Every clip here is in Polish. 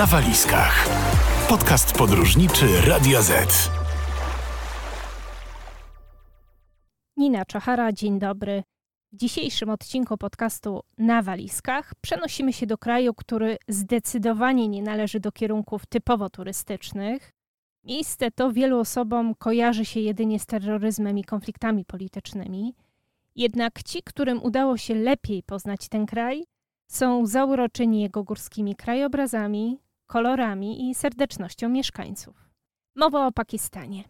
na walizkach. Podcast podróżniczy Radio Z. Nina Czachara, dzień dobry. W dzisiejszym odcinku podcastu Na walizkach przenosimy się do kraju, który zdecydowanie nie należy do kierunków typowo turystycznych. Miejsce to wielu osobom kojarzy się jedynie z terroryzmem i konfliktami politycznymi. Jednak ci, którym udało się lepiej poznać ten kraj, są zauroczeni jego górskimi krajobrazami, kolorami i serdecznością mieszkańców. Mowa o Pakistanie.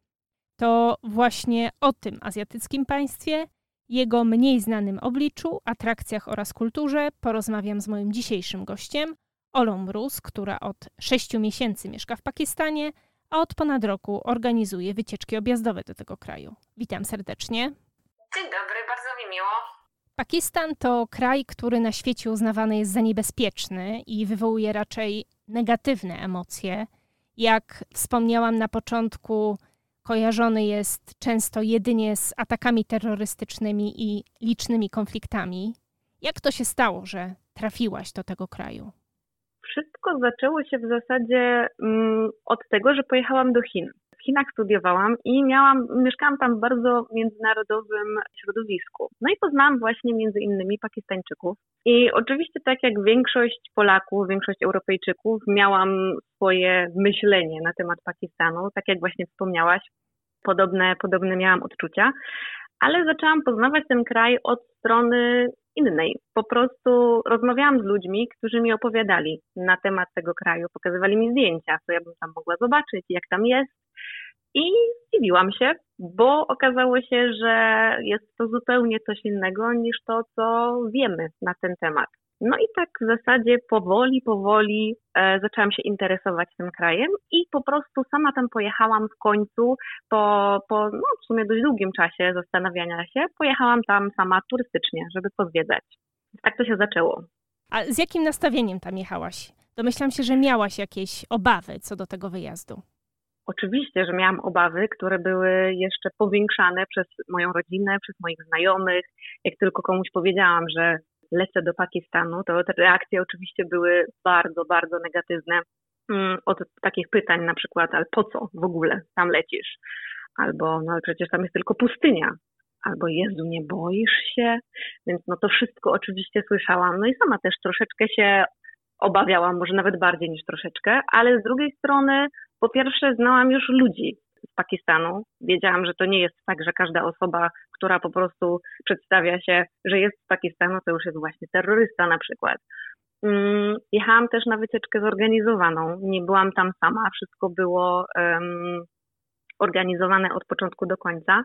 To właśnie o tym azjatyckim państwie, jego mniej znanym obliczu, atrakcjach oraz kulturze porozmawiam z moim dzisiejszym gościem, Olą Mróz, która od sześciu miesięcy mieszka w Pakistanie, a od ponad roku organizuje wycieczki objazdowe do tego kraju. Witam serdecznie. Dzień dobry, bardzo mi miło. Pakistan to kraj, który na świecie uznawany jest za niebezpieczny i wywołuje raczej negatywne emocje. Jak wspomniałam na początku, kojarzony jest często jedynie z atakami terrorystycznymi i licznymi konfliktami. Jak to się stało, że trafiłaś do tego kraju? Wszystko zaczęło się w zasadzie um, od tego, że pojechałam do Chin. W Chinach studiowałam i miałam, mieszkałam tam w bardzo międzynarodowym środowisku. No i poznałam właśnie między innymi Pakistańczyków. I oczywiście tak jak większość Polaków, większość Europejczyków, miałam swoje myślenie na temat Pakistanu, tak jak właśnie wspomniałaś, podobne, podobne miałam odczucia, ale zaczęłam poznawać ten kraj od strony innej. Po prostu rozmawiałam z ludźmi, którzy mi opowiadali na temat tego kraju, pokazywali mi zdjęcia, co ja bym tam mogła zobaczyć, jak tam jest. I zdziwiłam się, bo okazało się, że jest to zupełnie coś innego niż to, co wiemy na ten temat. No i tak w zasadzie powoli, powoli e, zaczęłam się interesować tym krajem i po prostu sama tam pojechałam w końcu po, po no, w sumie dość długim czasie zastanawiania się. Pojechałam tam sama turystycznie, żeby pozwiedzać. Tak to się zaczęło. A z jakim nastawieniem tam jechałaś? Domyślam się, że miałaś jakieś obawy co do tego wyjazdu. Oczywiście, że miałam obawy, które były jeszcze powiększane przez moją rodzinę, przez moich znajomych. Jak tylko komuś powiedziałam, że lecę do Pakistanu, to te reakcje oczywiście były bardzo, bardzo negatywne. Mm, od takich pytań na przykład, ale po co w ogóle tam lecisz? Albo, no przecież tam jest tylko pustynia. Albo Jezu, nie boisz się? Więc no to wszystko oczywiście słyszałam. No i sama też troszeczkę się obawiałam, może nawet bardziej niż troszeczkę, ale z drugiej strony, po pierwsze, znałam już ludzi z Pakistanu. Wiedziałam, że to nie jest tak, że każda osoba, która po prostu przedstawia się, że jest z Pakistanu, to już jest właśnie terrorysta na przykład. Mm, jechałam też na wycieczkę zorganizowaną. Nie byłam tam sama, wszystko było um, organizowane od początku do końca.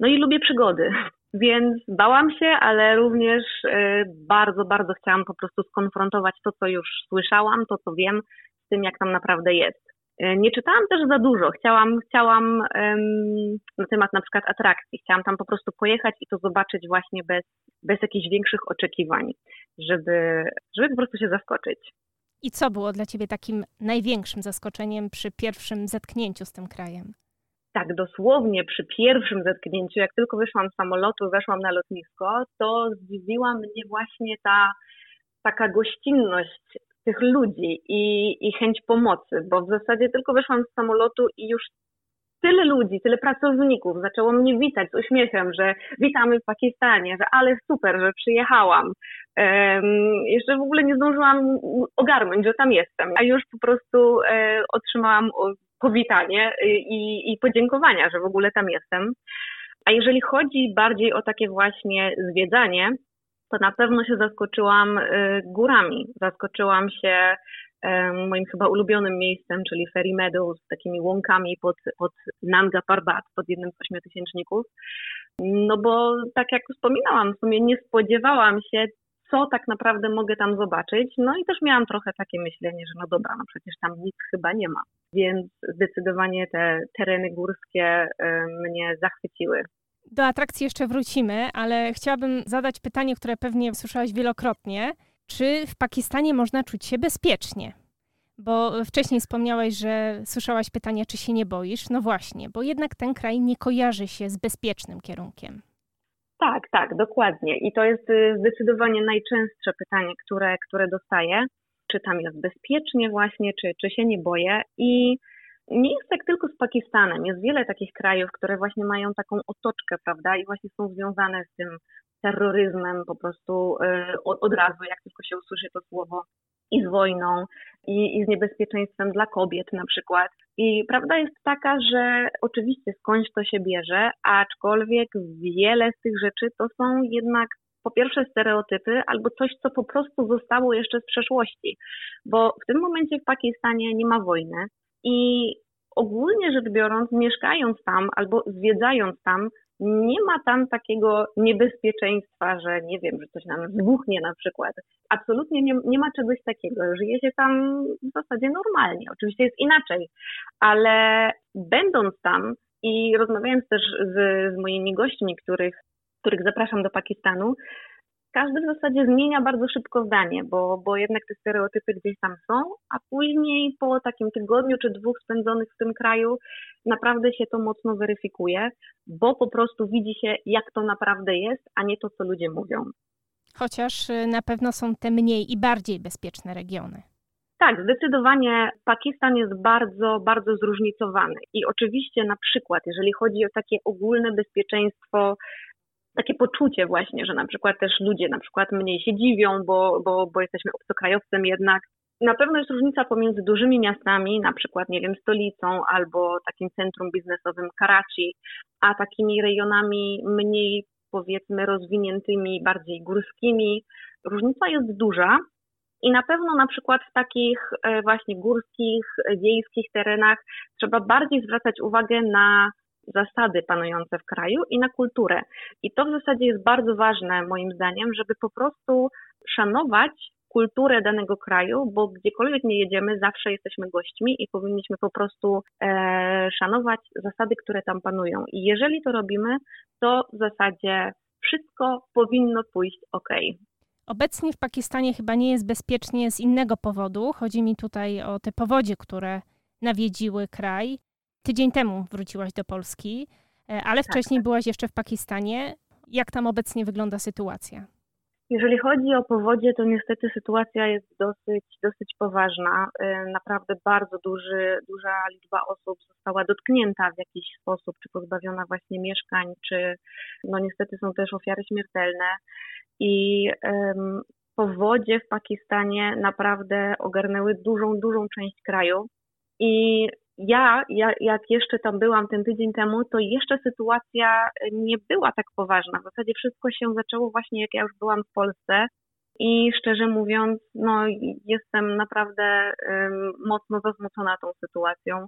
No i lubię przygody, więc bałam się, ale również y, bardzo, bardzo chciałam po prostu skonfrontować to, co już słyszałam, to, co wiem, z tym, jak tam naprawdę jest. E, nie czytałam też za dużo. Chciałam, chciałam na temat na przykład atrakcji. Chciałam tam po prostu pojechać i to zobaczyć właśnie bez, bez jakichś większych oczekiwań, żeby, żeby po prostu się zaskoczyć. I co było dla Ciebie takim największym zaskoczeniem przy pierwszym zetknięciu z tym krajem? Tak, dosłownie przy pierwszym zetknięciu, jak tylko wyszłam z samolotu, weszłam na lotnisko, to zdziwiła mnie właśnie ta taka gościnność tych ludzi i, i chęć pomocy, bo w zasadzie tylko wyszłam z samolotu i już tyle ludzi, tyle pracowników zaczęło mnie witać z uśmiechem, że witamy w Pakistanie, że ale super, że przyjechałam. Um, jeszcze w ogóle nie zdążyłam ogarnąć, że tam jestem, a już po prostu e, otrzymałam powitanie i, i podziękowania, że w ogóle tam jestem. A jeżeli chodzi bardziej o takie właśnie zwiedzanie, to na pewno się zaskoczyłam y, górami. Zaskoczyłam się moim chyba ulubionym miejscem, czyli Ferry Meadows, takimi łąkami pod, pod Nanga Parbat, pod jednym z ośmiotysięczników. No bo tak jak wspominałam, w sumie nie spodziewałam się, co tak naprawdę mogę tam zobaczyć. No i też miałam trochę takie myślenie, że no dobra, no przecież tam nic chyba nie ma. Więc zdecydowanie te tereny górskie mnie zachwyciły. Do atrakcji jeszcze wrócimy, ale chciałabym zadać pytanie, które pewnie słyszałaś wielokrotnie. Czy w Pakistanie można czuć się bezpiecznie? Bo wcześniej wspomniałaś, że słyszałaś pytanie, czy się nie boisz. No właśnie, bo jednak ten kraj nie kojarzy się z bezpiecznym kierunkiem. Tak, tak, dokładnie. I to jest y, zdecydowanie najczęstsze pytanie, które, które dostaję. czy tam jest bezpiecznie właśnie, czy, czy się nie boję. I nie jest tak tylko z Pakistanem. Jest wiele takich krajów, które właśnie mają taką otoczkę, prawda, i właśnie są związane z tym terroryzmem po prostu y, od, od razu, jak tylko się usłyszy to słowo i z wojną, i, i, z niebezpieczeństwem dla kobiet na przykład. I prawda jest taka, że oczywiście skądś to się bierze, aczkolwiek wiele z tych rzeczy to są jednak po pierwsze stereotypy albo coś, co po prostu zostało jeszcze z przeszłości, bo w tym momencie w Pakistanie nie ma wojny i ogólnie rzecz biorąc, mieszkając tam albo zwiedzając tam, nie ma tam takiego niebezpieczeństwa, że nie wiem, że coś nam wybuchnie na przykład. Absolutnie nie, nie ma czegoś takiego. Żyje się tam w zasadzie normalnie. Oczywiście jest inaczej, ale będąc tam i rozmawiając też z, z moimi gośćmi, których, których zapraszam do Pakistanu, każdy w zasadzie zmienia bardzo szybko zdanie, bo, bo jednak te stereotypy gdzieś tam są, a później po takim tygodniu czy dwóch spędzonych w tym kraju naprawdę się to mocno weryfikuje, bo po prostu widzi się, jak to naprawdę jest, a nie to, co ludzie mówią. Chociaż y, na pewno są te mniej i bardziej bezpieczne regiony. Tak, zdecydowanie Pakistan jest bardzo, bardzo zróżnicowany. I oczywiście na przykład, jeżeli chodzi o takie ogólne bezpieczeństwo takie poczucie właśnie, że na przykład też ludzie na przykład mniej się dziwią, bo, bo, bo jesteśmy obcokrajowcem jednak. Na pewno jest różnica pomiędzy dużymi miastami, na przykład, nie wiem, stolicą albo takim centrum biznesowym Karachi, a takimi rejonami mniej, powiedzmy, rozwiniętymi, bardziej górskimi. Różnica jest duża i na pewno na przykład w takich e, właśnie górskich, wiejskich terenach trzeba bardziej zwracać uwagę na zasady panujące w kraju i na kulturę. I to w zasadzie jest bardzo ważne moim zdaniem, żeby po prostu szanować kulturę danego kraju, bo gdziekolwiek nie jedziemy, zawsze jesteśmy gośćmi i powinniśmy po prostu e, szanować zasady, które tam panują. I jeżeli to robimy, to w zasadzie wszystko powinno pójść ok. Obecnie w Pakistanie chyba nie jest bezpiecznie z innego powodu. Chodzi mi tutaj o te powodzie, które nawiedziły kraj. Tydzień temu wróciłaś do Polski, e, ale tak, wcześniej byłaś jeszcze w Pakistanie. Jak tam obecnie wygląda sytuacja? Jeżeli chodzi o powodzie, to niestety sytuacja jest dosyć, dosyć poważna. E, naprawdę bardzo duży, duża liczba osób została dotknięta w jakiś sposób, czy pozbawiona właśnie mieszkań, czy no niestety są też ofiary śmiertelne. I um, powodzie w Pakistanie naprawdę ogarnęły dużą, dużą część kraju. I ja, ja, jak jeszcze tam byłam ten tydzień temu, to jeszcze sytuacja nie była tak poważna. W zasadzie wszystko się zaczęło właśnie jak ja już byłam w Polsce. I szczerze mówiąc, no, jestem naprawdę um, mocno zasmucona tą sytuacją,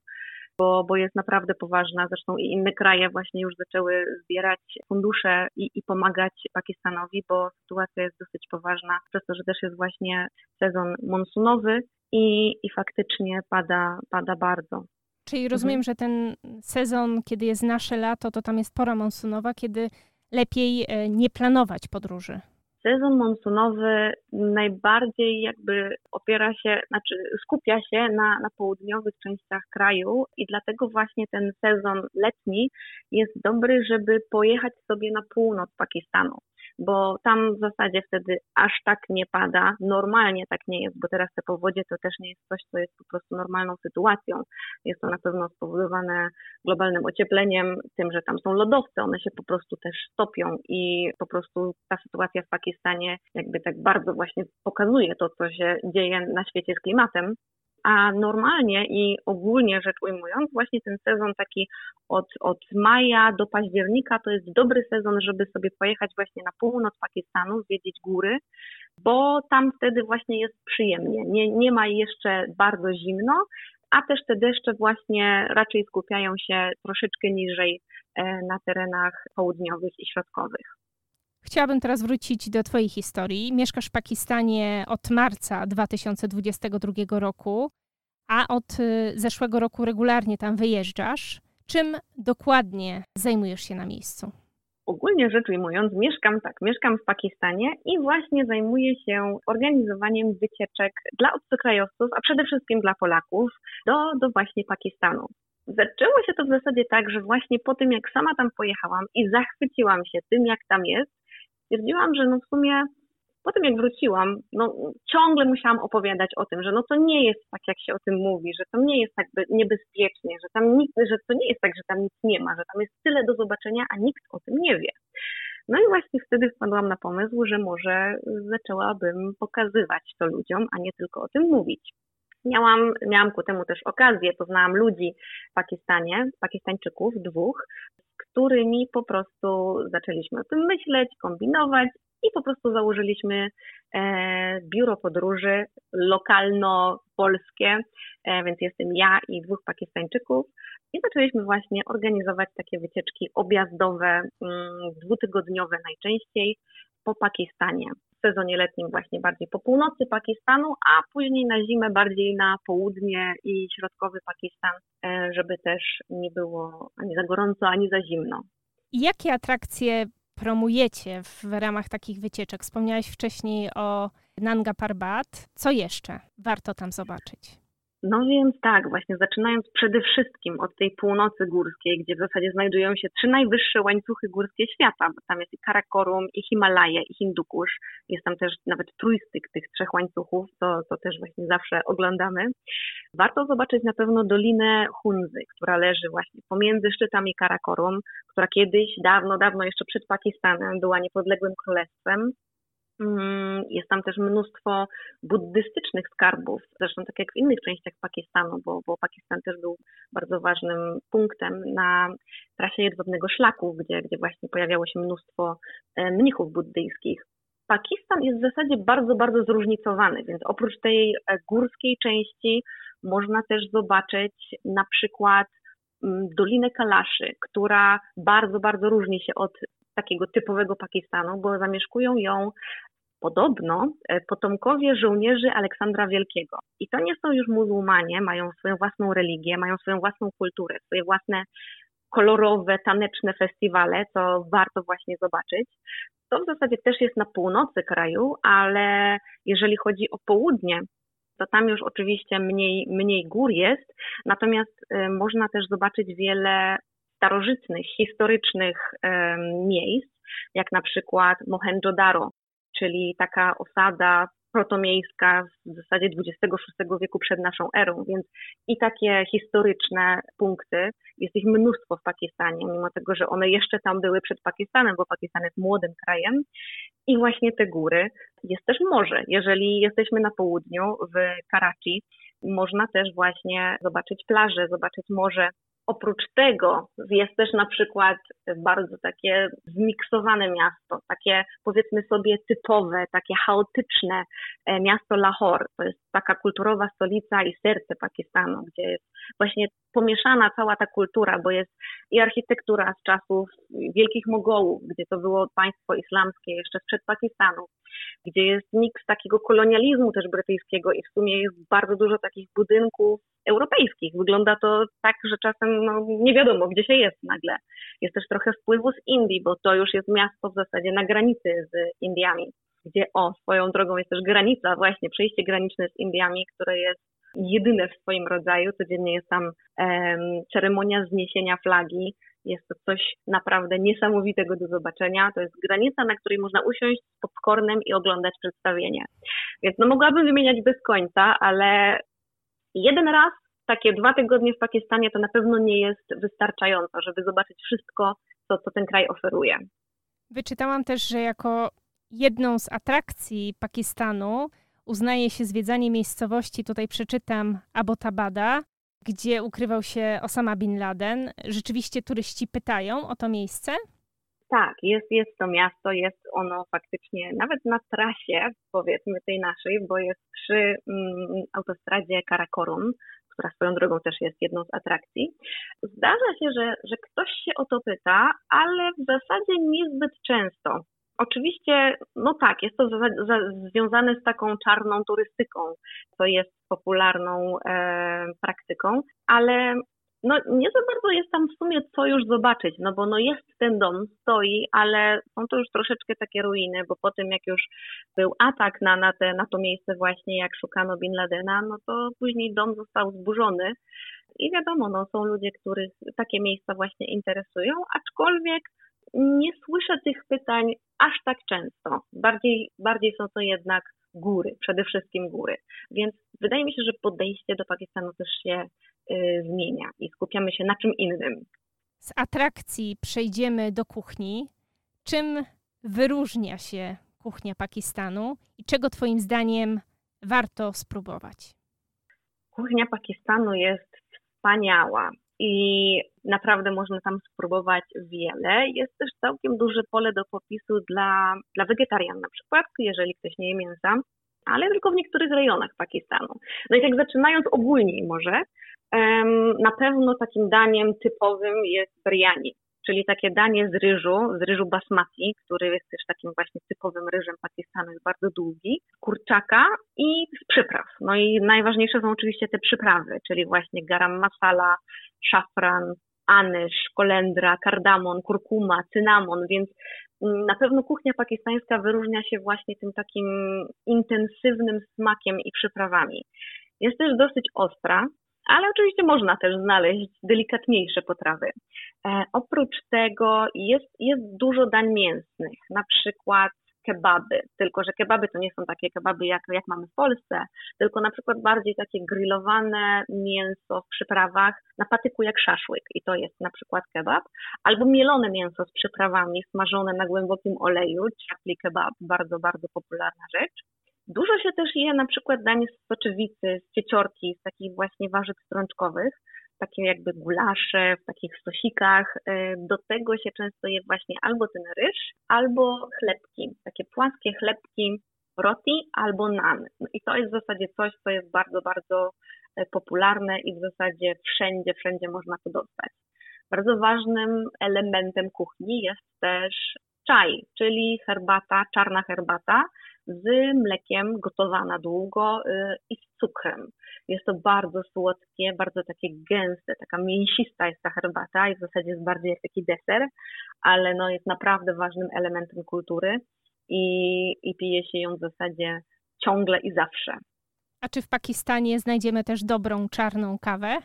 bo, bo jest naprawdę poważna. Zresztą i inne kraje właśnie już zaczęły zbierać fundusze i, i pomagać Pakistanowi, bo sytuacja jest dosyć poważna, przez to, że też jest właśnie sezon monsunowy i, i faktycznie pada, pada bardzo. Czyli rozumiem, mhm. że ten sezon, kiedy jest nasze lato, to tam jest pora monsunowa, kiedy lepiej e, nie planować podróży. Sezon monsunowy najbardziej jakby opiera się, znaczy skupia się na, na południowych częściach kraju i dlatego właśnie ten sezon letni jest dobry, żeby pojechać sobie na północ Pakistanu bo tam w zasadzie wtedy aż tak nie pada. Normalnie tak nie jest, bo teraz te powodzie to też nie jest coś, co jest po prostu normalną sytuacją. Jest to na pewno spowodowane globalnym ociepleniem, tym, że tam są lodowce, one się po prostu też stopią i po prostu ta sytuacja w Pakistanie jakby tak bardzo właśnie pokazuje to, co się dzieje na świecie z klimatem. A normalnie i ogólnie rzecz ujmując, właśnie ten sezon taki od, od maja do października to jest dobry sezon, żeby sobie pojechać właśnie na północ Pakistanu, zwiedzić góry, bo tam wtedy właśnie jest przyjemnie. Nie, nie ma jeszcze bardzo zimno, a też te deszcze właśnie raczej skupiają się troszeczkę niżej e, na terenach południowych i środkowych. Chciałabym teraz wrócić do Twojej historii. Mieszkasz w Pakistanie od marca 2022 roku, a od y, zeszłego roku regularnie tam wyjeżdżasz. Czym dokładnie zajmujesz się na miejscu? Ogólnie rzecz ujmując, mieszkam tak, mieszkam w Pakistanie i właśnie zajmuję się organizowaniem wycieczek dla obcokrajowców, a przede wszystkim dla Polaków do, do właśnie Pakistanu. Zaczęło się to w zasadzie tak, że właśnie po tym, jak sama tam pojechałam i zachwyciłam się tym, jak tam jest, stwierdziłam, że no w sumie Potem jak wróciłam, no ciągle musiałam opowiadać o tym, że no to nie jest tak, jak się o tym mówi, że to nie jest tak niebezpiecznie, że tam nikt, że to nie jest tak, że tam nic nie ma, że tam jest tyle do zobaczenia, a nikt o tym nie wie. No i właśnie wtedy wpadłam na pomysł, że może zaczęłabym pokazywać to ludziom, a nie tylko o tym mówić. Miałam, miałam ku temu też okazję, poznałam ludzi w Pakistanie, Pakistańczyków, dwóch, którymi po prostu zaczęliśmy o tym myśleć, kombinować i po prostu założyliśmy e, biuro podróży lokalno-polskie, e, więc jestem ja i dwóch Pakistańczyków. I zaczęliśmy właśnie organizować takie wycieczki objazdowe, mm, dwutygodniowe najczęściej po Pakistanie. W sezonie letnim właśnie bardziej po północy Pakistanu, a później na zimę bardziej na południe i środkowy Pakistan, e, żeby też nie było ani za gorąco, ani za zimno. Jakie atrakcje promujecie w ramach takich wycieczek? Wspomniałeś wcześniej o Nanga Parbat. Co jeszcze warto tam zobaczyć? No więc tak, właśnie zaczynając przede wszystkim od tej północy górskiej, gdzie w zasadzie znajdują się trzy najwyższe łańcuchy górskie świata, bo tam jest i Karakorum, i Himalaje, i Hindukusz. Jest tam też nawet trójstyk tych trzech łańcuchów, to, to też właśnie zawsze oglądamy. Warto zobaczyć na pewno Dolinę Hunzy, która leży właśnie pomiędzy szczytami Karakorum, która kiedyś, dawno, dawno jeszcze przed Pakistanem była niepodległym królestwem jest tam też mnóstwo buddystycznych skarbów, zresztą tak jak w innych częściach Pakistanu, bo, bo Pakistan też był bardzo ważnym punktem na trasie jedwabnego szlaku, gdzie, gdzie właśnie pojawiało się mnóstwo e, mnichów buddyjskich. Pakistan jest w zasadzie bardzo, bardzo zróżnicowany, więc oprócz tej e, górskiej części można też zobaczyć na przykład mm, Dolinę Kalaszy, która bardzo, bardzo różni się od takiego typowego Pakistanu, bo zamieszkują ją Podobno e, potomkowie żołnierzy Aleksandra Wielkiego. I to nie są już muzułmanie, mają swoją własną religię, mają swoją własną kulturę, swoje własne kolorowe, taneczne festiwale, co warto właśnie zobaczyć. To w zasadzie też jest na północy kraju, ale jeżeli chodzi o południe, to tam już oczywiście mniej, mniej gór jest, natomiast y, można też zobaczyć wiele starożytnych, historycznych miejsc, jak na przykład Mohenjo-Daro, czyli taka osada protomiejska w zasadzie XXVI wieku przed naszą erą, więc i takie historyczne punkty, jest ich mnóstwo w Pakistanie, mimo tego, że one jeszcze tam były przed Pakistanem, bo Pakistan jest młodym krajem i właśnie te góry. Jest też morze. Jeżeli jesteśmy na południu w Karachi, można też właśnie zobaczyć plażę, zobaczyć morze Oprócz tego jest też na przykład bardzo takie zmiksowane miasto, takie powiedzmy sobie typowe, takie chaotyczne e, miasto Lahore. To jest taka kulturowa stolica i serce Pakistanu, gdzie jest właśnie pomieszana cała ta kultura, bo jest i architektura z czasów wielkich Mogołów, gdzie to było państwo islamskie jeszcze sprzed Pakistanu, gdzie jest miks takiego kolonializmu też brytyjskiego i w sumie jest bardzo dużo takich budynków europejskich. Wygląda to tak, że czasem no, nie wiadomo, gdzie się jest nagle. Jest też trochę wpływu z Indii, bo to już jest miasto w zasadzie na granicy z Indiami, gdzie o, swoją drogą jest też granica, właśnie przejście graniczne z Indiami, które jest jedyne w swoim rodzaju. Codziennie jest tam um, ceremonia zniesienia flagi. Jest to coś naprawdę niesamowitego do zobaczenia. To jest granica, na której można usiąść z popcornem i oglądać przedstawienie. Więc no mogłabym wymieniać bez końca, ale jeden raz, takie dwa tygodnie w Pakistanie to na pewno nie jest wystarczająco, żeby zobaczyć wszystko, co, co ten kraj oferuje. Wyczytałam też, że jako jedną z atrakcji Pakistanu uznaje się zwiedzanie miejscowości, tutaj przeczytam Abbottabada, gdzie ukrywał się Osama Bin Laden. Rzeczywiście turyści pytają o to miejsce? Tak, jest, jest to miasto, jest ono faktycznie nawet na trasie, powiedzmy tej naszej, bo jest przy mm, autostradzie Karakorum, która swoją drogą też jest jedną z atrakcji. Zdarza się, że, że ktoś się o to pyta, ale w zasadzie niezbyt często. Oczywiście, no tak, jest to za, za, związane z taką czarną turystyką, co jest popularną e, praktyką, ale no nie za bardzo jest tam w sumie co już zobaczyć, no bo no jest ten dom, stoi, ale są to już troszeczkę takie ruiny, bo po tym jak już był atak na, na, te, na to miejsce właśnie, jak szukano Bin Ladena, no to później dom został zburzony i wiadomo, no są ludzie, których takie miejsca właśnie interesują, aczkolwiek nie słyszę tych pytań aż tak często. Bardziej, bardziej są to jednak góry, przede wszystkim góry. Więc wydaje mi się, że podejście do Pakistanu też się y, zmienia i skupiamy się na czym innym. Z atrakcji przejdziemy do kuchni. Czym wyróżnia się kuchnia Pakistanu i czego Twoim zdaniem warto spróbować? Kuchnia Pakistanu jest wspaniała i naprawdę można tam spróbować wiele. Jest też całkiem duże pole do popisu dla, dla wegetarian na przykład, jeżeli ktoś nie je mięsa, ale tylko w niektórych rejonach Pakistanu. No i tak zaczynając ogólniej może, na pewno takim daniem typowym jest biryani czyli takie danie z ryżu, z ryżu basmati, który jest też takim właśnie typowym ryżem Pakistanu, jest bardzo długi, kurczaka i z przypraw. No i najważniejsze są oczywiście te przyprawy, czyli właśnie garam masala, szafran, anysz, kolendra, kardamon, kurkuma, cynamon, więc mm, na pewno kuchnia pakistańska wyróżnia się właśnie tym takim intensywnym smakiem i przyprawami. Jest też dosyć ostra, ale oczywiście można też znaleźć delikatniejsze potrawy. E, oprócz tego jest, jest dużo dań mięsnych, na przykład kebaby, tylko że kebaby to nie są takie kebaby jak, jak mamy w Polsce, tylko na przykład bardziej takie grillowane mięso w przyprawach na patyku jak szaszłyk i to jest na przykład kebab, albo mielone mięso z przyprawami smażone na głębokim oleju, chapli kebab, bardzo, bardzo popularna rzecz. Dużo się też je na przykład danie z soczewicy, z cieciorki, z takich właśnie warzyw strączkowych, takie jakby gulasze, w takich sosikach. E, do tego się często je właśnie albo ten ryż, albo chlebki, takie płaskie chlebki roti albo nan. No I to jest w zasadzie coś, co jest bardzo, bardzo e, popularne i w zasadzie wszędzie, wszędzie można to dostać. Bardzo ważnym elementem kuchni jest też czaj, czyli herbata, czarna herbata, z mlekiem, gotowana długo y, i z cukrem. Jest to bardzo słodkie, bardzo takie gęste, taka mięsista jest ta herbata i w zasadzie jest bardziej jak taki deser, ale no jest naprawdę ważnym elementem kultury i, i pije się ją w zasadzie ciągle i zawsze. A czy w Pakistanie znajdziemy też dobrą czarną kawę?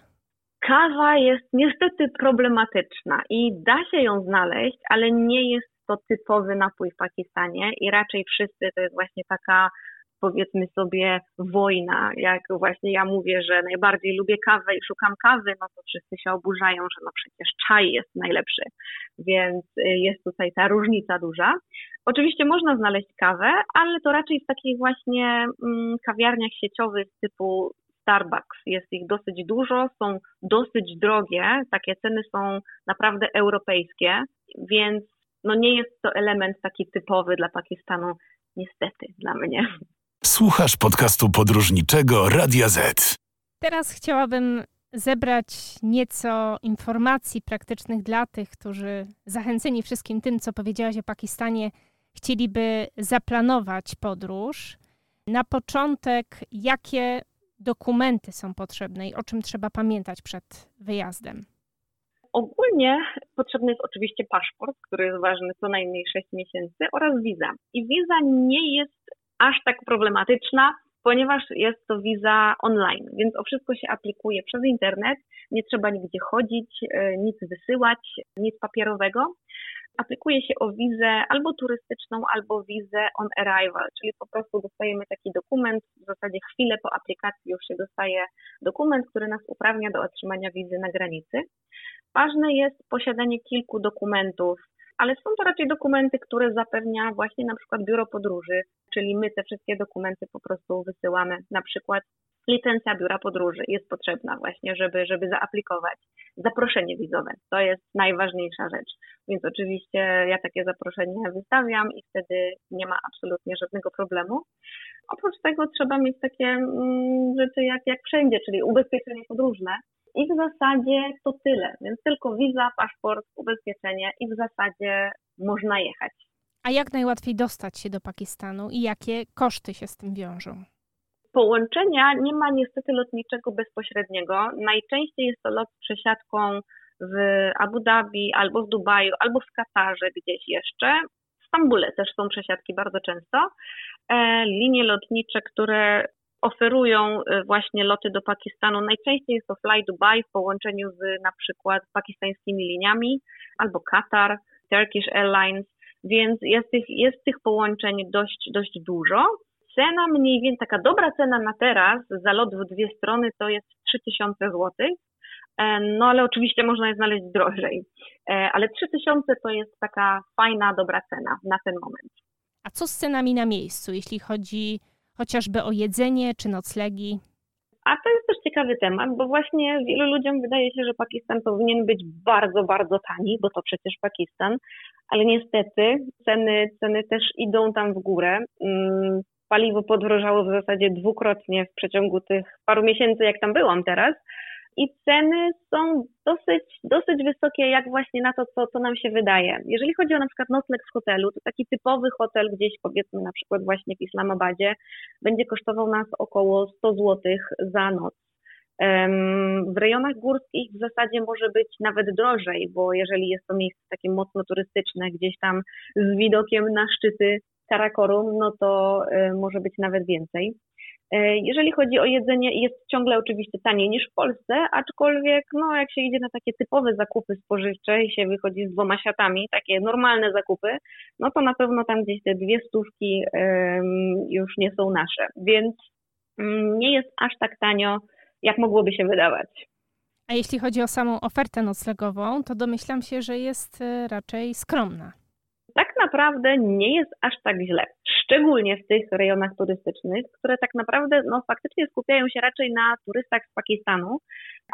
Kawa jest niestety problematyczna i da się ją znaleźć, ale nie jest to typowy napój w Pakistanie i raczej wszyscy to jest właśnie taka powiedzmy sobie wojna, jak właśnie ja mówię, że najbardziej lubię kawę i szukam kawy, no to wszyscy się oburzają, że no przecież czaj jest najlepszy, więc y, jest tutaj ta różnica duża. Oczywiście można znaleźć kawę, ale to raczej w takich właśnie mm, kawiarniach sieciowych typu Starbucks. Jest ich dosyć dużo, są dosyć drogie, takie ceny są naprawdę europejskie, więc no nie jest to element taki typowy dla Pakistanu, niestety dla mnie. Słuchasz podcastu podróżniczego Radia Z. Teraz chciałabym zebrać nieco informacji praktycznych dla tych, którzy zachęceni wszystkim tym, co powiedziałaś o Pakistanie, chcieliby zaplanować podróż. Na początek, jakie dokumenty są potrzebne i o czym trzeba pamiętać przed wyjazdem? Ogólnie potrzebny jest oczywiście paszport, który jest ważny co najmniej 6 miesięcy oraz wiza. I wiza nie jest aż tak problematyczna, ponieważ jest to wiza online, więc o wszystko się aplikuje przez internet, nie trzeba nigdzie chodzić, e, nic wysyłać, nic papierowego. Aplikuje się o wizę albo turystyczną, albo wizę on arrival, czyli po prostu dostajemy taki dokument, w zasadzie chwilę po aplikacji już się dostaje dokument, który nas uprawnia do otrzymania wizy na granicy. Ważne jest posiadanie kilku dokumentów, ale są to raczej dokumenty, które zapewnia właśnie na przykład biuro podróży, czyli my te wszystkie dokumenty po prostu wysyłamy. Na przykład licencja biura podróży jest potrzebna właśnie, żeby, żeby zaaplikować. Zaproszenie wizowe to jest najważniejsza rzecz. Więc oczywiście ja takie zaproszenie wystawiam i wtedy nie ma absolutnie żadnego problemu. Oprócz tego trzeba mieć takie mm, rzeczy jak, jak wszędzie, czyli ubezpieczenie podróżne, i w zasadzie to tyle, więc tylko wiza, paszport, ubezpieczenie i w zasadzie można jechać. A jak najłatwiej dostać się do Pakistanu i jakie koszty się z tym wiążą? Połączenia nie ma niestety lotniczego bezpośredniego. Najczęściej jest to lot z przesiadką w Abu Dhabi, albo w Dubaju, albo w Katarze gdzieś jeszcze. W Stambule też są przesiadki bardzo często. E, linie lotnicze, które oferują y, właśnie loty do Pakistanu. Najczęściej jest to Fly Dubai w połączeniu z na przykład pakistańskimi liniami albo Katar. Turkish Airlines, więc jest tych, jest tych połączeń dość, dość dużo. Cena mniej więcej, taka dobra cena na teraz za lot w dwie strony to jest 3000 zł. E, no ale oczywiście można je znaleźć drożej. E, ale 3000 to jest taka fajna, dobra cena na ten moment. A co z cenami na miejscu, jeśli chodzi chociażby o jedzenie czy noclegi? A to jest też ciekawy temat, bo właśnie wielu ludziom wydaje się, że Pakistan powinien być bardzo, bardzo tani, bo to przecież Pakistan, ale niestety ceny, ceny też idą tam w górę. Mm, paliwo podrożało w zasadzie dwukrotnie w przeciągu tych paru miesięcy, jak tam byłam teraz i ceny są dosyć, dosyć wysokie, jak właśnie na to, co, co nam się wydaje. Jeżeli chodzi o na przykład nocleg w hotelu, to taki typowy hotel gdzieś powiedzmy na przykład właśnie w Islamabadzie będzie kosztował nas około 100 zł za noc. W rejonach górskich w zasadzie może być nawet drożej, bo jeżeli jest to miejsce takie mocno turystyczne, gdzieś tam z widokiem na szczyty Karakorum, no to y, może być nawet więcej. E, jeżeli chodzi o jedzenie, jest ciągle oczywiście taniej niż w Polsce, aczkolwiek no, jak się idzie na takie typowe zakupy spożywcze i się wychodzi z dwoma siatami, takie normalne zakupy, no to na pewno tam gdzieś te dwie stówki już nie są nasze. Więc um, nie jest aż tak tanio, jak mogłoby się wydawać. A jeśli chodzi o samą ofertę noclegową, to domyślam się, że jest e, raczej skromna tak naprawdę nie jest aż tak źle. Szczególnie w tych rejonach turystycznych, które tak naprawdę no, faktycznie skupiają się raczej na turystach z Pakistanu,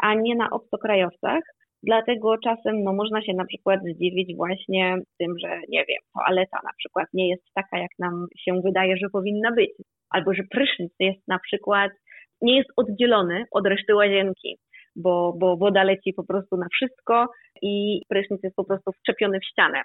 a nie na obcokrajowcach. Dlatego czasem no, można się na przykład zdziwić właśnie tym, że nie wiem, toaleta na przykład nie jest taka, jak nam się wydaje, że powinna być. Albo że prysznic jest na przykład, nie jest oddzielony od reszty łazienki bo, bo woda leci po prostu na wszystko i prysznic jest po prostu wczepiony w ścianę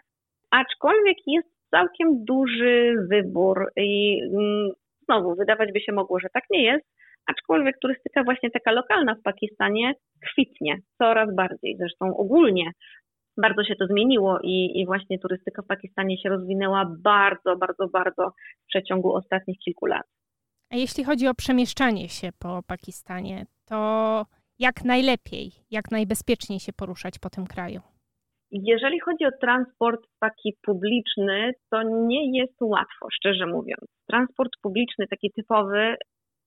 aczkolwiek jest całkiem duży wybór i mm, znowu wydawać by się mogło, że tak nie jest, aczkolwiek turystyka właśnie taka lokalna w Pakistanie kwitnie coraz bardziej. Zresztą ogólnie bardzo się to zmieniło i, i właśnie turystyka w Pakistanie się rozwinęła bardzo, bardzo, bardzo w przeciągu ostatnich kilku lat. A jeśli chodzi o przemieszczanie się po Pakistanie, to jak najlepiej, jak najbezpieczniej się poruszać po tym kraju? Jeżeli chodzi o transport taki publiczny, to nie jest łatwo, szczerze mówiąc. Transport publiczny, taki typowy,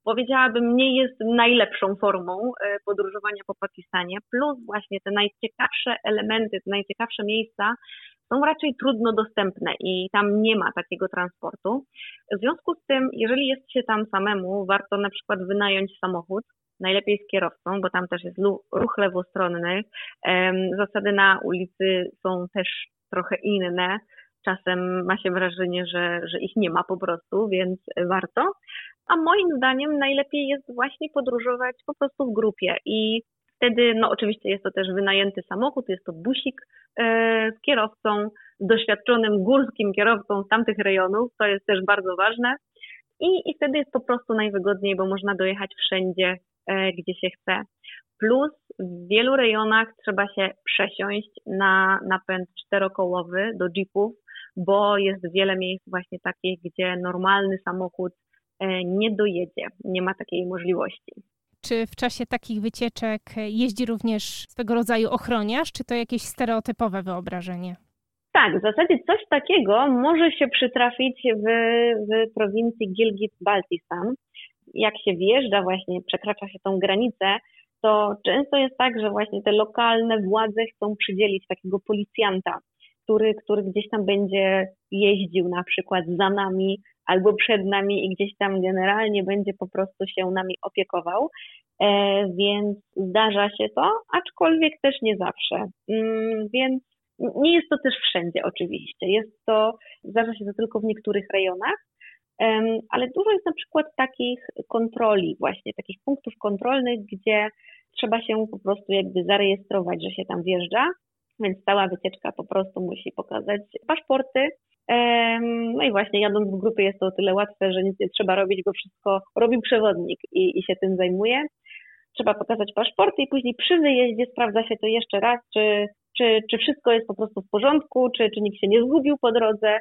powiedziałabym, nie jest najlepszą formą e, podróżowania po Pakistanie. Plus właśnie te najciekawsze elementy, te najciekawsze miejsca są raczej trudno dostępne i tam nie ma takiego transportu. W związku z tym, jeżeli jest się tam samemu, warto na przykład wynająć samochód, najlepiej z kierowcą, bo tam też jest ruch lewostronny. Zasady na ulicy są też trochę inne. Czasem ma się wrażenie, że, że ich nie ma po prostu, więc warto. A moim zdaniem najlepiej jest właśnie podróżować po prostu w grupie i wtedy, no oczywiście jest to też wynajęty samochód, jest to busik e, z kierowcą, doświadczonym górskim kierowcą z tamtych rejonów, to jest też bardzo ważne. I, I wtedy jest po prostu najwygodniej, bo można dojechać wszędzie gdzie się chce. Plus w wielu rejonach trzeba się przesiąść na napęd czterokołowy do jeepów, bo jest wiele miejsc właśnie takich, gdzie normalny samochód e, nie dojedzie, nie ma takiej możliwości. Czy w czasie takich wycieczek jeździ również swego rodzaju ochroniarz, czy to jakieś stereotypowe wyobrażenie? Tak, w zasadzie coś takiego może się przytrafić w, w prowincji Gilgit-Baltistan jak się wjeżdża właśnie, przekracza się tą granicę, to często jest tak, że właśnie te lokalne władze chcą przydzielić takiego policjanta, który, który gdzieś tam będzie jeździł na przykład za nami albo przed nami i gdzieś tam generalnie będzie po prostu się nami opiekował. E, więc zdarza się to, aczkolwiek też nie zawsze. Mm, więc nie jest to też wszędzie oczywiście. Jest to, zdarza się to tylko w niektórych rejonach, ale dużo jest na przykład takich kontroli, właśnie takich punktów kontrolnych, gdzie trzeba się po prostu jakby zarejestrować, że się tam wjeżdża, więc cała wycieczka po prostu musi pokazać paszporty. No i właśnie jadąc w grupie jest to o tyle łatwe, że nic nie trzeba robić, bo wszystko robi przewodnik i, i się tym zajmuje. Trzeba pokazać paszporty i później przy wyjeździe sprawdza się to jeszcze raz, czy, czy, czy wszystko jest po prostu w porządku, czy, czy nikt się nie zgubił po drodze,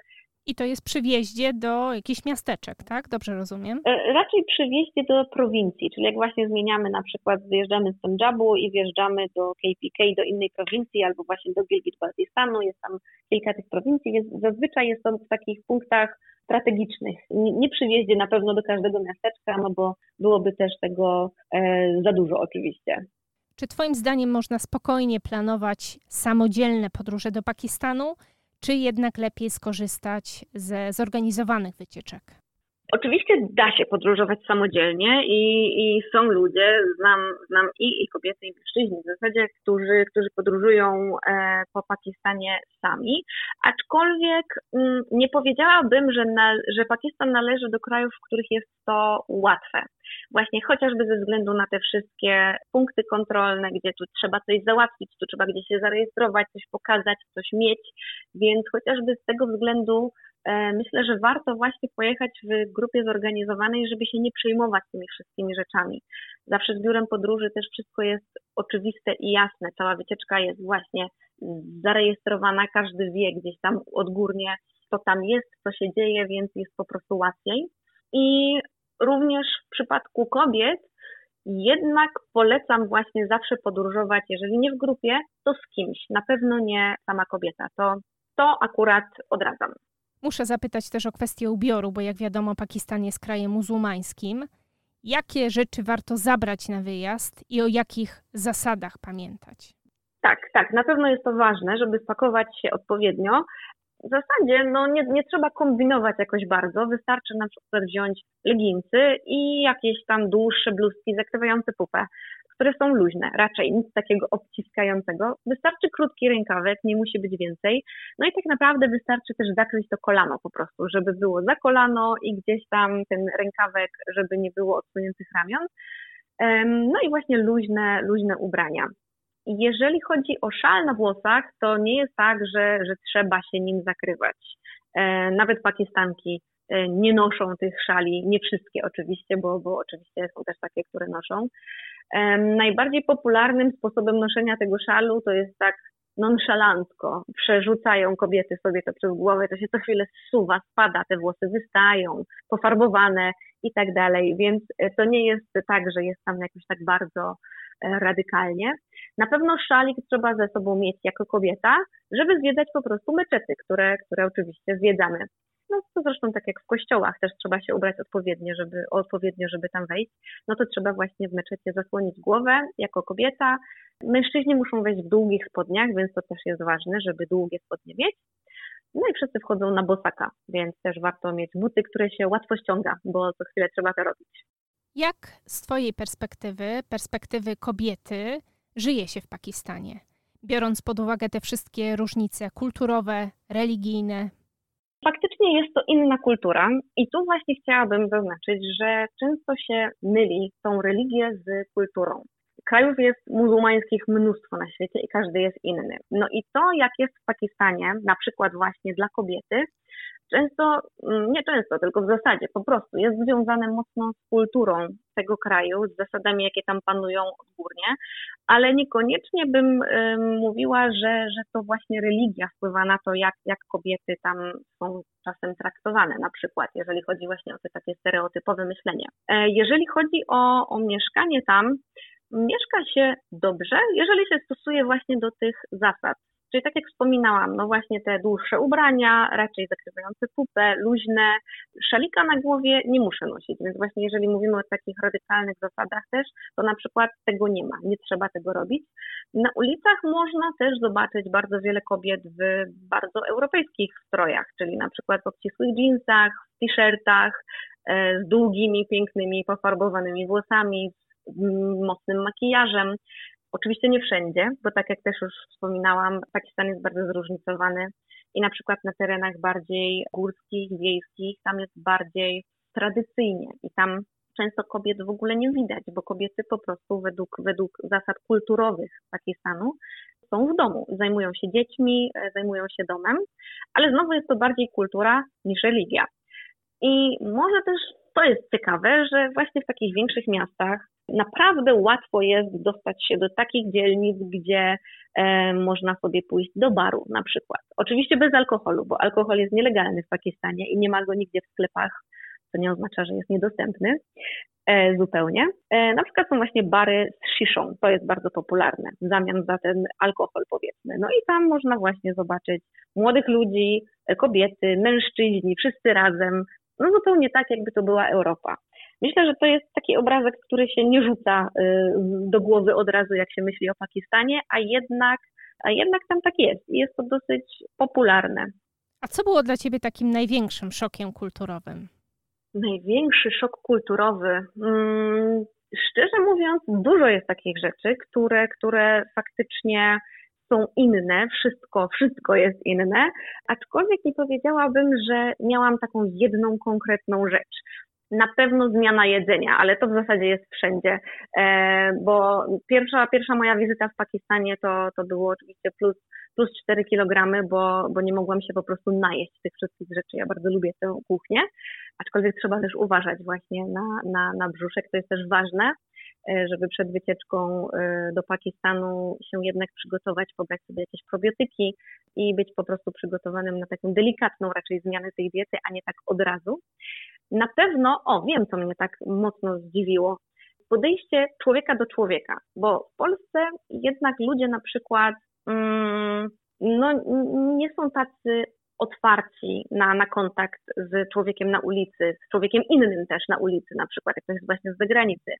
I to jest przy wjeździe do jakichś miasteczek, tak? Dobrze rozumiem? E, raczej przy wjeździe do prowincji, czyli jak właśnie zmieniamy na przykład, wyjeżdżamy z Punjabu i wjeżdżamy do KPK, do innej prowincji, albo właśnie do Gilgit-Baltistanu, jest tam kilka tych prowincji, więc zazwyczaj jest to w takich punktach strategicznych. Nie, nie przy wjeździe na pewno do każdego miasteczka, no bo byłoby też tego e, za dużo oczywiście. Czy Twoim zdaniem można spokojnie planować samodzielne podróże do Pakistanu, czy jednak lepiej skorzystać ze zorganizowanych wycieczek? Oczywiście da się podróżować samodzielnie i, i są ludzie, znam, znam i, i kobiety, i mężczyźni w zasadzie, którzy, którzy podróżują e, po Pakistanie sami, aczkolwiek mm, nie powiedziałabym, że, na, że Pakistan należy do krajów, w których jest to łatwe. Właśnie chociażby ze względu na te wszystkie punkty kontrolne, gdzie tu trzeba coś załatwić, tu trzeba gdzieś się zarejestrować, coś pokazać, coś mieć, więc chociażby z tego względu myślę, że warto właśnie pojechać w grupie zorganizowanej, żeby się nie przejmować tymi wszystkimi rzeczami. Zawsze z biurem podróży też wszystko jest oczywiste i jasne. Cała wycieczka jest właśnie zarejestrowana, każdy wie gdzieś tam odgórnie, co tam jest, co się dzieje, więc jest po prostu łatwiej. I również w przypadku kobiet jednak polecam właśnie zawsze podróżować, jeżeli nie w grupie, to z kimś. Na pewno nie sama kobieta. To, to akurat odradzam. Muszę zapytać też o kwestię ubioru, bo jak wiadomo, Pakistan jest krajem muzułmańskim. Jakie rzeczy warto zabrać na wyjazd i o jakich zasadach pamiętać? Tak, tak, na pewno jest to ważne, żeby spakować się odpowiednio. W zasadzie no, nie, nie trzeba kombinować jakoś bardzo, wystarczy na przykład wziąć leginsy i jakieś tam dłuższe bluzki zakrywające pupę które są luźne, raczej nic takiego obciskającego. Wystarczy krótki rękawek, nie musi być więcej. No i tak naprawdę wystarczy też zakryć to kolano po prostu, żeby było za kolano i gdzieś tam ten rękawek, żeby nie było odsuniętych ramion. No i właśnie luźne, luźne ubrania. Jeżeli chodzi o szal na włosach, to nie jest tak, że, że trzeba się nim zakrywać. E, nawet pakistanki nie noszą tych szali, nie wszystkie oczywiście, bo, bo oczywiście są też takie, które noszą. Najbardziej popularnym sposobem noszenia tego szalu to jest tak nonszalancko. Przerzucają kobiety sobie to przez głowę, to się co chwilę zsuwa, spada, te włosy wystają, pofarbowane i tak dalej. Więc e, to nie jest tak, że jest tam jakoś tak bardzo e, radykalnie. Na pewno szalik trzeba ze sobą mieć jako kobieta, żeby zwiedzać po prostu meczety, które, które oczywiście zwiedzamy. No to zresztą tak jak w kościołach też trzeba się ubrać odpowiednio, żeby, odpowiednio, żeby tam wejść. No to trzeba właśnie w meczecie zasłonić głowę jako kobieta. Mężczyźni muszą wejść w długich spodniach, więc to też jest ważne, żeby długie spodnie mieć. No i wszyscy wchodzą na bosaka, więc też warto mieć buty, które się łatwo ściąga, bo co chwilę trzeba to robić. Jak z Twojej perspektywy, perspektywy kobiety, żyje się w Pakistanie? Biorąc pod uwagę te wszystkie różnice kulturowe, religijne, Faktycznie jest to inna kultura i tu właśnie chciałabym zaznaczyć, że często się myli tą religię z kulturą. Krajów jest muzułmańskich mnóstwo na świecie i każdy jest inny. No i to, jak jest w Pakistanie, na przykład właśnie dla kobiety, często, mm, nie często, tylko w zasadzie po prostu jest związane mocno z kulturą tego kraju, z zasadami, jakie tam panują odgórnie, ale niekoniecznie bym mówiła, że, że to właśnie religia wpływa na to, jak, jak kobiety tam są czasem traktowane, na przykład, jeżeli chodzi właśnie o te takie stereotypowe myślenie. E, jeżeli chodzi o, o mieszkanie tam, mieszka się dobrze, jeżeli się stosuje właśnie do tych zasad. Czyli tak jak wspominałam, no właśnie te dłuższe ubrania, raczej zakrywające pupę, luźne, szalika na głowie nie muszę nosić, więc właśnie jeżeli mówimy o takich radykalnych zasadach też, to na przykład tego nie ma, nie trzeba tego robić. Na ulicach można też zobaczyć bardzo wiele kobiet w bardzo europejskich strojach, czyli na przykład w obcisłych jeansach, w t-shirtach, e, z długimi, pięknymi, pofarbowanymi włosami, z mocnym makijażem. Oczywiście nie wszędzie, bo tak jak też już wspominałam, Pakistan jest bardzo zróżnicowany i na przykład na terenach bardziej górskich, wiejskich, tam jest bardziej tradycyjnie i tam często kobiet w ogóle nie widać, bo kobiety po prostu według, według zasad kulturowych Pakistanu są w domu, zajmują się dziećmi, e, zajmują się domem, ale znowu jest to bardziej kultura niż religia. I może też to jest ciekawe, że właśnie w takich większych miastach Naprawdę łatwo jest dostać się do takich dzielnic, gdzie e, można sobie pójść do baru na przykład. Oczywiście bez alkoholu, bo alkohol jest nielegalny w Pakistanie i nie ma go nigdzie w sklepach, co nie oznacza, że jest niedostępny e, zupełnie. E, na przykład są właśnie bary z sziszą, to jest bardzo popularne, w zamian za ten alkohol powiedzmy. No i tam można właśnie zobaczyć młodych ludzi, kobiety, mężczyźni, wszyscy razem, no zupełnie tak, jakby to była Europa. Myślę, że to jest taki obrazek, który się nie rzuca y, do głowy od razu, jak się myśli o Pakistanie, a jednak, a jednak tam tak jest i jest to dosyć popularne. A co było dla Ciebie takim największym szokiem kulturowym? Największy szok kulturowy. Hmm, szczerze mówiąc, dużo jest takich rzeczy, które, które faktycznie są inne, wszystko, wszystko jest inne, aczkolwiek nie powiedziałabym, że miałam taką jedną konkretną rzecz na pewno zmiana jedzenia, ale to w zasadzie jest wszędzie, e, bo pierwsza, pierwsza moja wizyta w Pakistanie to, to było oczywiście plus, plus 4 kg, bo, bo nie mogłam się po prostu najeść tych wszystkich rzeczy. Ja bardzo lubię tę kuchnię, aczkolwiek trzeba też uważać właśnie na, na, na brzuszek, to jest też ważne, e, żeby przed wycieczką e, do Pakistanu się jednak przygotować, pobrać sobie jakieś probiotyki i być po prostu przygotowanym na taką delikatną raczej zmianę tej diety, a nie tak od razu. Na pewno, o wiem, co mnie tak mocno zdziwiło, podejście człowieka do człowieka, bo w Polsce jednak ludzie na przykład mm, no, nie są tacy otwarci na, na kontakt z człowiekiem na ulicy, z człowiekiem innym też na ulicy, na przykład jak ktoś jest właśnie z zagranicy.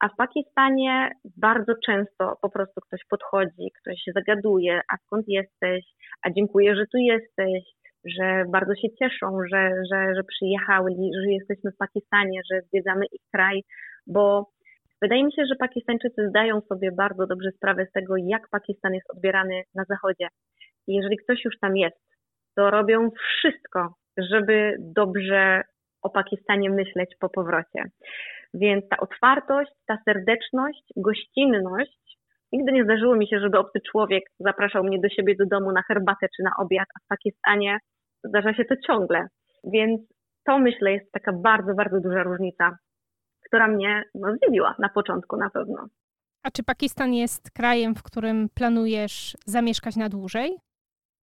A w Pakistanie bardzo często po prostu ktoś podchodzi, ktoś się zagaduje, a skąd jesteś, a dziękuję, że tu jesteś, że bardzo się cieszą, że, że, że przyjechały, że jesteśmy w Pakistanie, że zwiedzamy ich kraj, bo wydaje mi się, że Pakistańczycy zdają sobie bardzo dobrze sprawę z tego, jak Pakistan jest odbierany na Zachodzie. I jeżeli ktoś już tam jest, to robią wszystko, żeby dobrze o Pakistanie myśleć po powrocie. Więc ta otwartość, ta serdeczność, gościnność. Nigdy nie zdarzyło mi się, żeby obcy człowiek zapraszał mnie do siebie do domu na herbatę czy na obiad, a w Pakistanie zdarza się to ciągle. Więc to myślę jest taka bardzo, bardzo duża różnica, która mnie no, zdziwiła na początku na pewno. A czy Pakistan jest krajem, w którym planujesz zamieszkać na dłużej?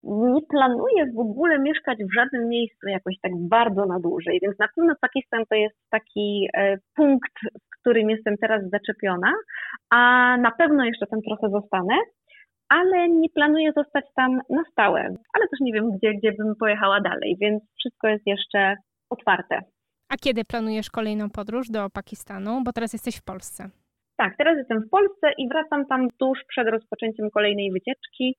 Nie planuję w ogóle mieszkać w żadnym miejscu jakoś tak bardzo na dłużej, więc na pewno Pakistan to jest taki e, punkt, w którym jestem teraz zaczepiona, a na pewno jeszcze tam trochę zostanę ale nie planuję zostać tam na stałe. Ale też nie wiem, gdzie, gdzie bym pojechała dalej, więc wszystko jest jeszcze otwarte. A kiedy planujesz kolejną podróż do Pakistanu? Bo teraz jesteś w Polsce. Tak, teraz jestem w Polsce i wracam tam tuż przed rozpoczęciem kolejnej wycieczki,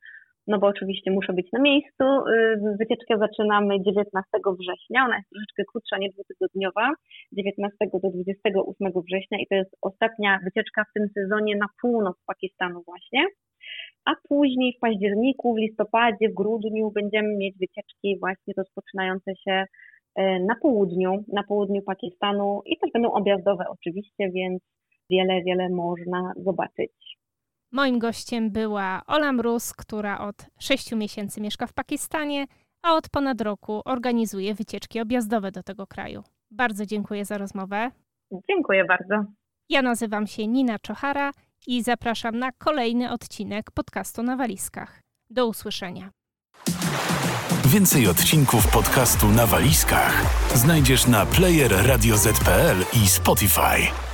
no bo oczywiście muszę być na miejscu. Y, wycieczkę zaczynamy 19 września, ona jest troszeczkę krótsza, nie dwutygodniowa, 19 do 28 września i to jest ostatnia wycieczka w tym sezonie na północ Pakistanu właśnie a później w październiku, w listopadzie, w grudniu będziemy mieć wycieczki właśnie rozpoczynające się e, na południu, na południu Pakistanu i też będą objazdowe oczywiście, więc wiele, wiele można zobaczyć. Moim gościem była Ola Mróz, która od 6 miesięcy mieszka w Pakistanie, a od ponad roku organizuje wycieczki objazdowe do tego kraju. Bardzo dziękuję za rozmowę. Dziękuję bardzo. Ja nazywam się Nina Czochara i zapraszam na kolejny odcinek podcastu na walizkach. Do usłyszenia. Więcej odcinków podcastu na walizkach znajdziesz na player i Spotify.